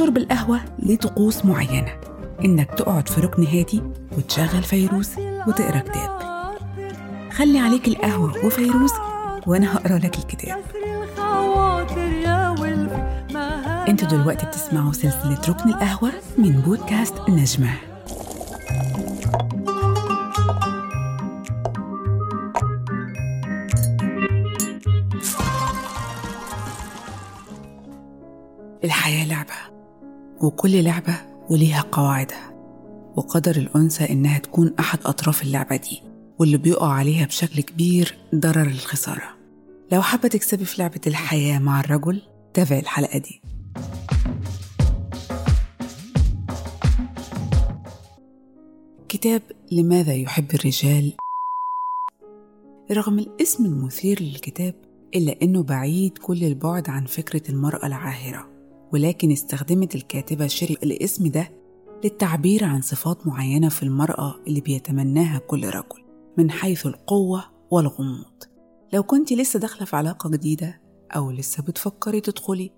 شرب القهوة ليه طقوس معينة. إنك تقعد في ركن هادي وتشغل فيروز وتقرأ كتاب. خلي عليك القهوة وفيروز وأنا هقرأ لك الكتاب. أنتوا دلوقتي بتسمعوا سلسلة ركن القهوة من بودكاست نجمة. الحياة لعبة. وكل لعبة وليها قواعدها وقدر الأنثى إنها تكون أحد أطراف اللعبة دي واللي بيقع عليها بشكل كبير ضرر الخسارة لو حابة تكسبي في لعبة الحياة مع الرجل تابعي الحلقة دي. كتاب لماذا يحب الرجال؟ رغم الاسم المثير للكتاب إلا إنه بعيد كل البعد عن فكرة المرأة العاهرة. ولكن استخدمت الكاتبة شيري الاسم ده للتعبير عن صفات معينة في المرأة اللي بيتمناها كل رجل من حيث القوة والغموض. لو كنت لسه داخلة في علاقة جديدة أو لسه بتفكري تدخلي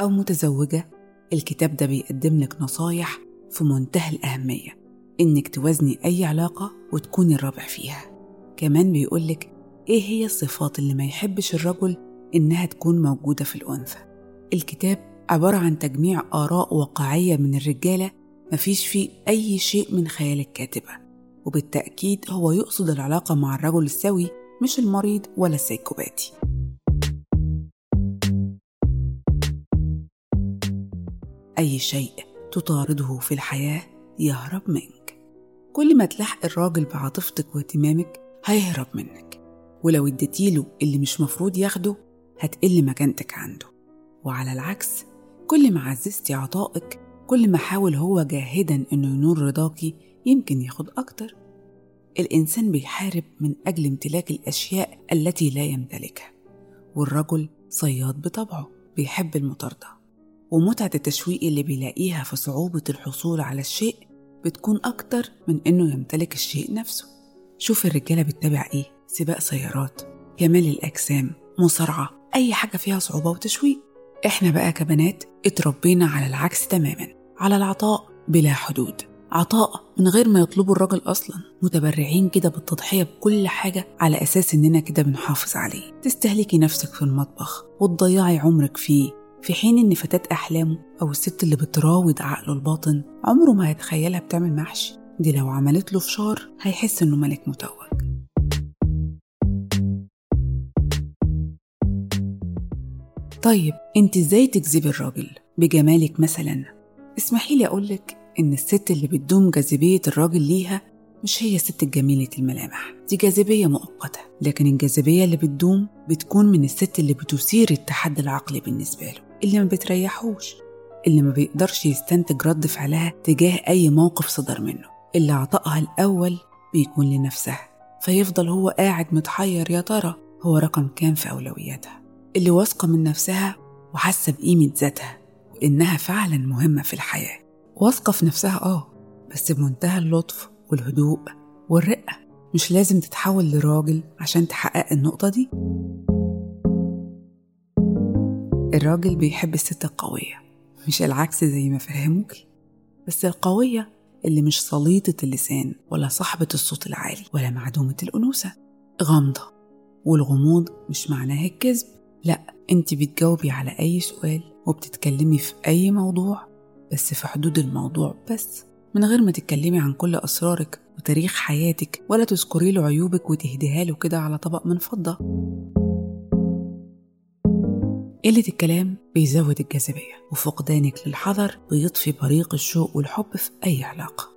أو متزوجة الكتاب ده بيقدم لك نصايح في منتهى الأهمية إنك توازني أي علاقة وتكوني الرابع فيها. كمان بيقولك إيه هي الصفات اللي ما يحبش الرجل إنها تكون موجودة في الأنثى؟ الكتاب عبارة عن تجميع آراء واقعية من الرجالة مفيش فيه أي شيء من خيال الكاتبة. وبالتأكيد هو يقصد العلاقة مع الرجل السوي مش المريض ولا السيكوباتي أي شيء تطارده في الحياة يهرب منك. كل ما تلحق الراجل بعاطفتك واهتمامك هيهرب منك. ولو اديتيله اللي مش مفروض ياخده هتقل مكانتك عنده. وعلى العكس كل ما عززتي عطائك كل ما حاول هو جاهدا إنه ينور رضاكي يمكن ياخد أكتر. الإنسان بيحارب من أجل امتلاك الأشياء التي لا يمتلكها والرجل صياد بطبعه بيحب المطاردة. ومتعة التشويق اللي بيلاقيها في صعوبة الحصول على الشيء بتكون أكتر من إنه يمتلك الشيء نفسه. شوف الرجالة بتتابع إيه؟ سباق سيارات كمال الأجسام مصارعة أي حاجة فيها صعوبة وتشويق. إحنا بقى كبنات اتربينا على العكس تماما على العطاء بلا حدود. عطاء من غير ما يطلبوا الراجل أصلا. متبرعين كده بالتضحية بكل حاجة على أساس إننا كده بنحافظ عليه. تستهلكي نفسك في المطبخ وتضيعي عمرك فيه. في حين إن فتاة أحلامه أو الست اللي بتراود عقله الباطن عمره ما هيتخيلها بتعمل محشي. دي لو عملت له فشار هيحس إنه ملك متوج طيب انت إزاي تجذبي الراجل بجمالك مثلا؟ اسمحي لي أقولك إن الست اللي بتدوم جاذبية الراجل ليها مش هي الست الجميلة الملامح. دي جاذبية مؤقتة لكن الجاذبية اللي بتدوم بتكون من الست اللي بتثير التحدي العقلي بالنسبة له اللي ما بتريحوش اللي ما بيقدرش يستنتج رد فعلها تجاه أي موقف صدر منه. اللي عطائها الأول بيكون لنفسها فيفضل هو قاعد متحير يا ترى هو رقم كام في أولوياتها؟ اللي واثقة من نفسها وحاسة بقيمة ذاتها وإنها فعلا مهمة في الحياة. واثقة في نفسها آه بس بمنتهى اللطف والهدوء والرقة مش لازم تتحول لراجل عشان تحقق النقطة دي. الراجل بيحب الست القوية مش العكس زي ما فهموك. بس القوية اللي مش سليطة اللسان ولا صاحبة الصوت العالي ولا معدومة الأنوثة. غامضة والغموض مش معناه الكذب. لا انت بتجاوبي على أي سؤال وبتتكلمي في أي موضوع بس في حدود الموضوع بس من غير ما تتكلمي عن كل أسرارك وتاريخ حياتك ولا تذكري له عيوبك وتهديها له كده على طبق من فضة. قلة الكلام بيزود الجاذبية وفقدانك للحذر بيطفي بريق الشوق والحب في أي علاقة.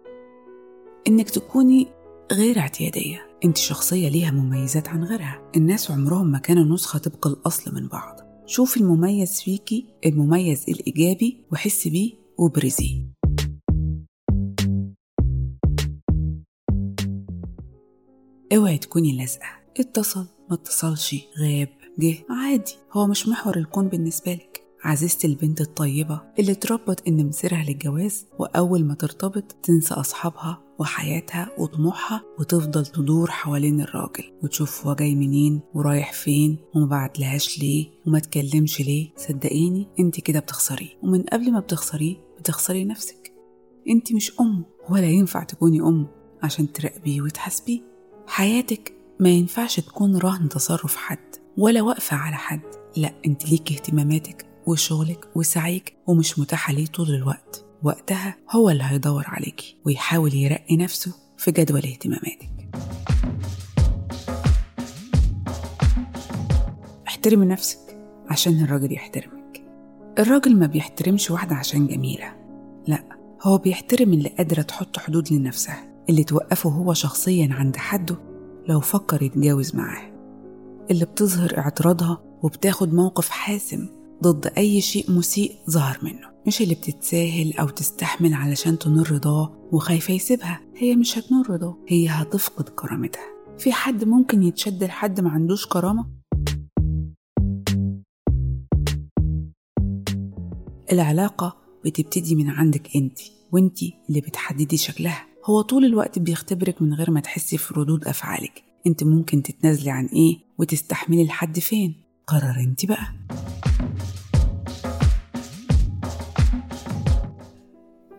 إنك تكوني غير اعتيادية انت شخصية ليها مميزات عن غيرها. الناس عمرهم ما كانوا نسخة طبق الأصل من بعض. شوفي المميز فيكي المميز الإيجابي وحسي بيه وبرزيه اوعي تكوني لازقة. اتصل ما اتصلش. غاب. جه. عادي. هو مش محور الكون بالنسبة لك. عزيزتي البنت الطيبة اللي اتربت إن مصيرها للجواز وأول ما ترتبط تنسى أصحابها وحياتها وطموحها وتفضل تدور حوالين الراجل وتشوف هو جاي منين ورايح فين وما بعتلهاش ليه وما تكلمش ليه. صدقيني انت كده بتخسريه ومن قبل ما بتخسريه بتخسري نفسك. انت مش أمه ولا ينفع تكوني أمه عشان تراقبيه وتحاسبيه. حياتك ما ينفعش تكون رهن تصرف حد ولا واقفة على حد. لا انت ليك اهتماماتك وشغلك وسعيك ومش متاحة ليه طول الوقت. وقتها هو اللي هيدور عليكي ويحاول يرقي نفسه في جدول اهتماماتك. احترمي نفسك عشان الراجل يحترمك. الراجل ما بيحترمش واحدة عشان جميلة. لا هو بيحترم اللي قادرة تحط حدود لنفسها اللي توقفه هو شخصيا عند حده لو فكر يتجاوز معاه اللي بتظهر اعتراضها وبتاخد موقف حاسم ضد أي شيء مسيء ظهر منه. مش اللي بتتساهل أو تستحمل علشان تنور رضاه وخايفة يسيبها. هي مش هتنور رضاه هي هتفقد كرامتها. في حد ممكن يتشد لحد ما عندوش كرامة؟ العلاقة بتبتدي من عندك أنت وأنت اللي بتحددي شكلها. هو طول الوقت بيختبرك من غير ما تحسي في ردود أفعالك. أنت ممكن تتنازلي عن إيه وتستحملي لحد فين؟ قرر أنت بقى.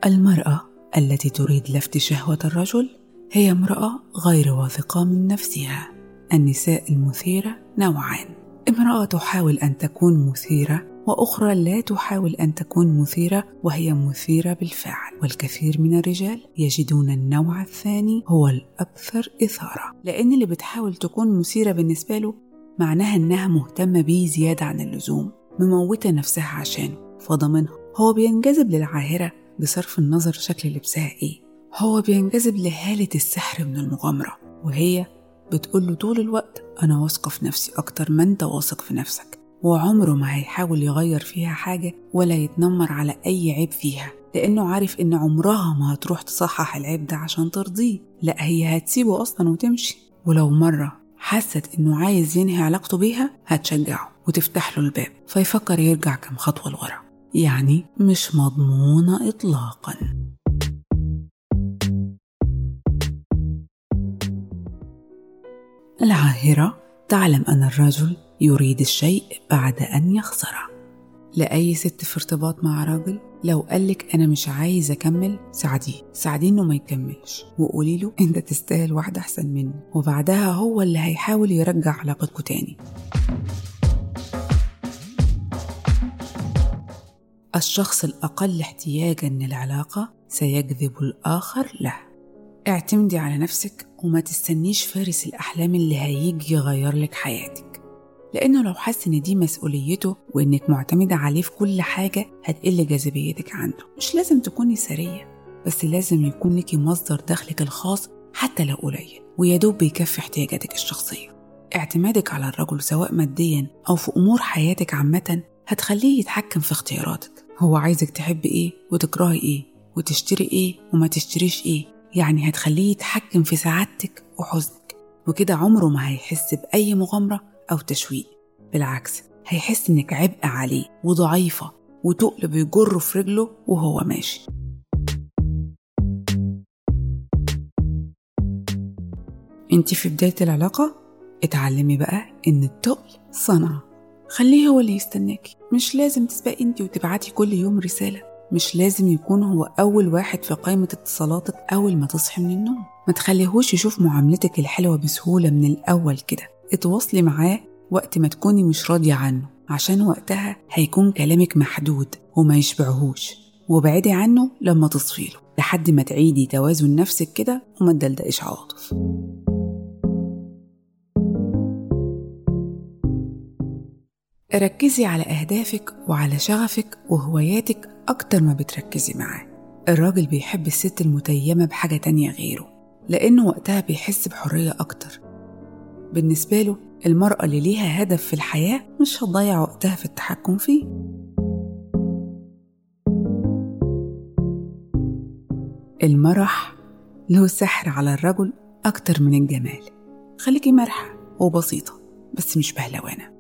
المرأة التي تريد لفت شهوة الرجل هي امرأة غير واثقة من نفسها. النساء المثيرة نوعان. امرأة تحاول أن تكون مثيرة وأخرى لا تحاول أن تكون مثيرة وهي مثيرة بالفعل. والكثير من الرجال يجدون النوع الثاني هو الأكثر إثارة. لأن اللي بتحاول تكون مثيرة بالنسبة له معناها إنها مهتمة بيه زيادة عن اللزوم مموتة نفسها عشانه فضمنها. هو بينجذب للعاهرة بصرف النظر شكل لبسها إيه؟ هو بينجذب لهالة السحر من المغامرة وهي بتقول له طول الوقت أنا واثقة في نفسي أكتر ما أنت واثق في نفسك وعمره ما هيحاول يغير فيها حاجة ولا يتنمر على أي عيب فيها لأنه عارف إن عمرها ما هتروح تصحح العيب ده عشان ترضيه لا هي هتسيبه أصلا وتمشي ولو مرة حست إنه عايز ينهي علاقته بيها هتشجعه وتفتح له الباب فيفكر يرجع كم خطوة لورا. يعني مش مضمونة إطلاقا. العاهرة تعلم أن الرجل يريد الشيء بعد أن يخسره. لأي ست في ارتباط مع راجل؟ لو قالك أنا مش عايز أكمل ساعديه. ساعديه إنه ما يكملش. وقولي له أنت تستاهل واحدة أحسن مني. وبعدها هو اللي هيحاول يرجع علاقتكم تاني. الشخص الأقل احتياجا للعلاقة سيجذب الآخر له. اعتمدي على نفسك وما تستنيش فارس الأحلام اللي هيجي يغير لك حياتك. لأنه لو حس إن دي مسؤوليته وإنك معتمدة عليه في كل حاجة هتقل جاذبيتك عنده. مش لازم تكوني سرية بس لازم يكون لك مصدر دخلك الخاص حتى لو قليل ويدوب بيكفي احتياجاتك الشخصية. اعتمادك على الرجل سواء ماديا أو في أمور حياتك عامة هتخليه يتحكم في اختياراتك هو عايزك تحبي إيه وتكرهي إيه وتشتري إيه وما تشتريش إيه؟ يعني هتخليه يتحكم في سعادتك وحزنك وكده عمره ما هيحس بأي مغامرة أو تشويق. بالعكس هيحس إنك عبء عليه وضعيفة وتقل بيجره في رجله وهو ماشي. انت في بداية العلاقة؟ اتعلمي بقى إن التقل صنعة خليه هو اللي يستناكي. مش لازم تسبقي انت وتبعتي كل يوم رسالة. مش لازم يكون هو أول واحد في قائمة اتصالاتك أول ما تصحي من النوم. ما تخليهوش يشوف معاملتك الحلوة بسهولة من الأول كده. اتواصلي معاه وقت ما تكوني مش راضية عنه عشان وقتها هيكون كلامك محدود وما يشبعهوش. وابعدي عنه لما تصفيله لحد ما تعيدي توازن نفسك كده وما تدلدقش عواطف. ركزي على أهدافك وعلى شغفك وهواياتك أكتر ما بتركزي معاه. الراجل بيحب الست المتيمة بحاجة تانية غيره لأنه وقتها بيحس بحرية أكتر. بالنسبة له المرأة اللي ليها هدف في الحياة مش هتضيع وقتها في التحكم فيه. المرح له سحر على الرجل أكتر من الجمال. خليكي مرحة وبسيطة بس مش بهلوانة.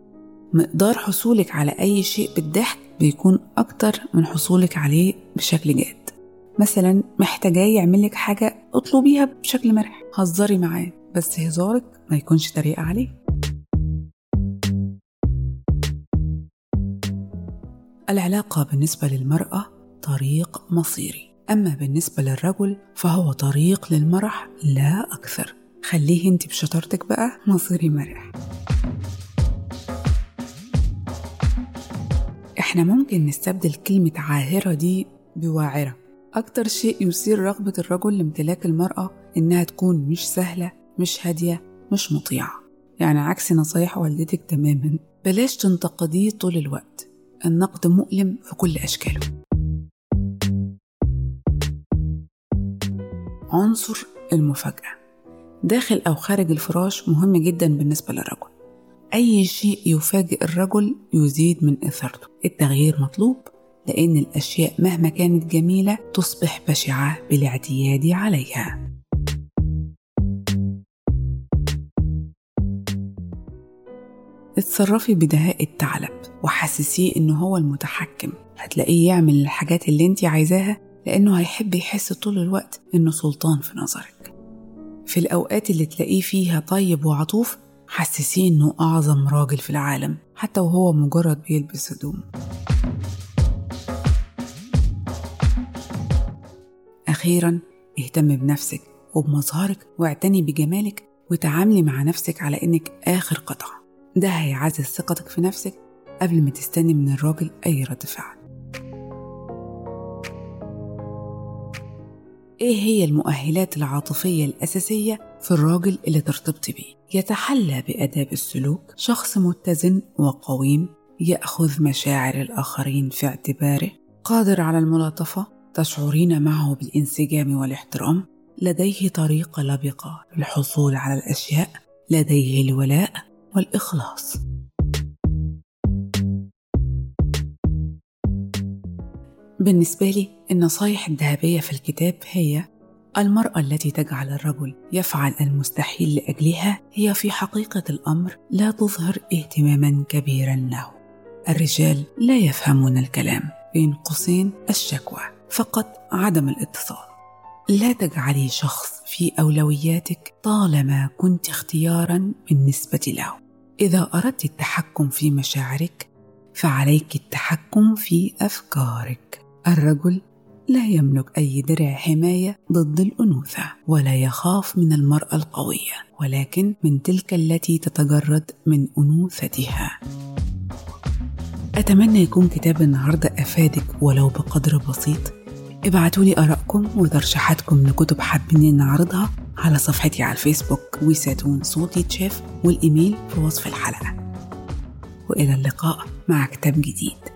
مقدار حصولك على أي شيء بالضحك بيكون أكتر من حصولك عليه بشكل جاد. مثلا محتاجاه يعملك حاجة اطلبيها بشكل مرح. هزري معاه بس هزارك ما يكونش طريقة عليه. العلاقة بالنسبة للمرأة طريق مصيري. أما بالنسبة للرجل فهو طريق للمرح لا أكثر. خليه أنت بشطارتك بقى مصيري مرح. إحنا ممكن نستبدل كلمة عاهرة دي بواعرة. أكتر شيء يثير رغبة الرجل لامتلاك المرأة إنها تكون مش سهلة مش هادية مش مطيعة. يعني عكس نصايح والدتك تماما بلاش تنتقديه طول الوقت. النقد مؤلم في كل أشكاله. عنصر المفاجأة. داخل أو خارج الفراش مهم جدا بالنسبة للرجل. أي شيء يفاجئ الرجل يزيد من إثارته التغيير مطلوب لأن الأشياء مهما كانت جميلة تصبح بشعة بالاعتياد عليها. اتصرفي بدهاء الثعلب وحسسيه إنه هو المتحكم. هتلاقيه يعمل الحاجات اللي انت عايزاها لأنه هيحب يحس طول الوقت إنه سلطان في نظرك. في الأوقات اللي تلاقيه فيها طيب وعطوف حسسيه إنه أعظم راجل في العالم حتى وهو مجرد بيلبس هدوم. أخيرا اهتم بنفسك وبمظهرك واعتني بجمالك وتعاملي مع نفسك على إنك آخر قطعة ده هيعزز ثقتك في نفسك قبل ما تستني من الراجل أي رد فعل. إيه هي المؤهلات العاطفية الأساسية في الراجل اللي ترتبطي بيه؟ يتحلى بآداب السلوك شخص متزن وقويم يأخذ مشاعر الآخرين في اعتباره. قادر على الملاطفة تشعرين معه بالانسجام والاحترام. لديه طريقة لبقة للحصول على الأشياء. لديه الولاء والإخلاص. بالنسبة لي النصايح الذهبية في الكتاب هي المرأة التي تجعل الرجل يفعل المستحيل لأجلها هي في حقيقة الأمر لا تظهر اهتماما كبيرا له. الرجال لا يفهمون الكلام بين قوسين الشكوى فقط عدم الاتصال. لا تجعلي شخص في أولوياتك طالما كنت اختيارا بالنسبة له. إذا أردت التحكم في مشاعرك فعليك التحكم في أفكارك. الرجل لا يملك أي درع حماية ضد الأنوثة ولا يخاف من المرأة القوية ولكن من تلك التي تتجرد من أنوثتها. أتمنى يكون كتاب النهاردة أفادك ولو بقدر بسيط. ابعتوا لي آرائكم وترشيحاتكم لكتب حابين نعرضها على صفحتي على الفيسبوك ويساتون صوتي تشيف والإيميل في وصف الحلقة. وإلى اللقاء مع كتاب جديد.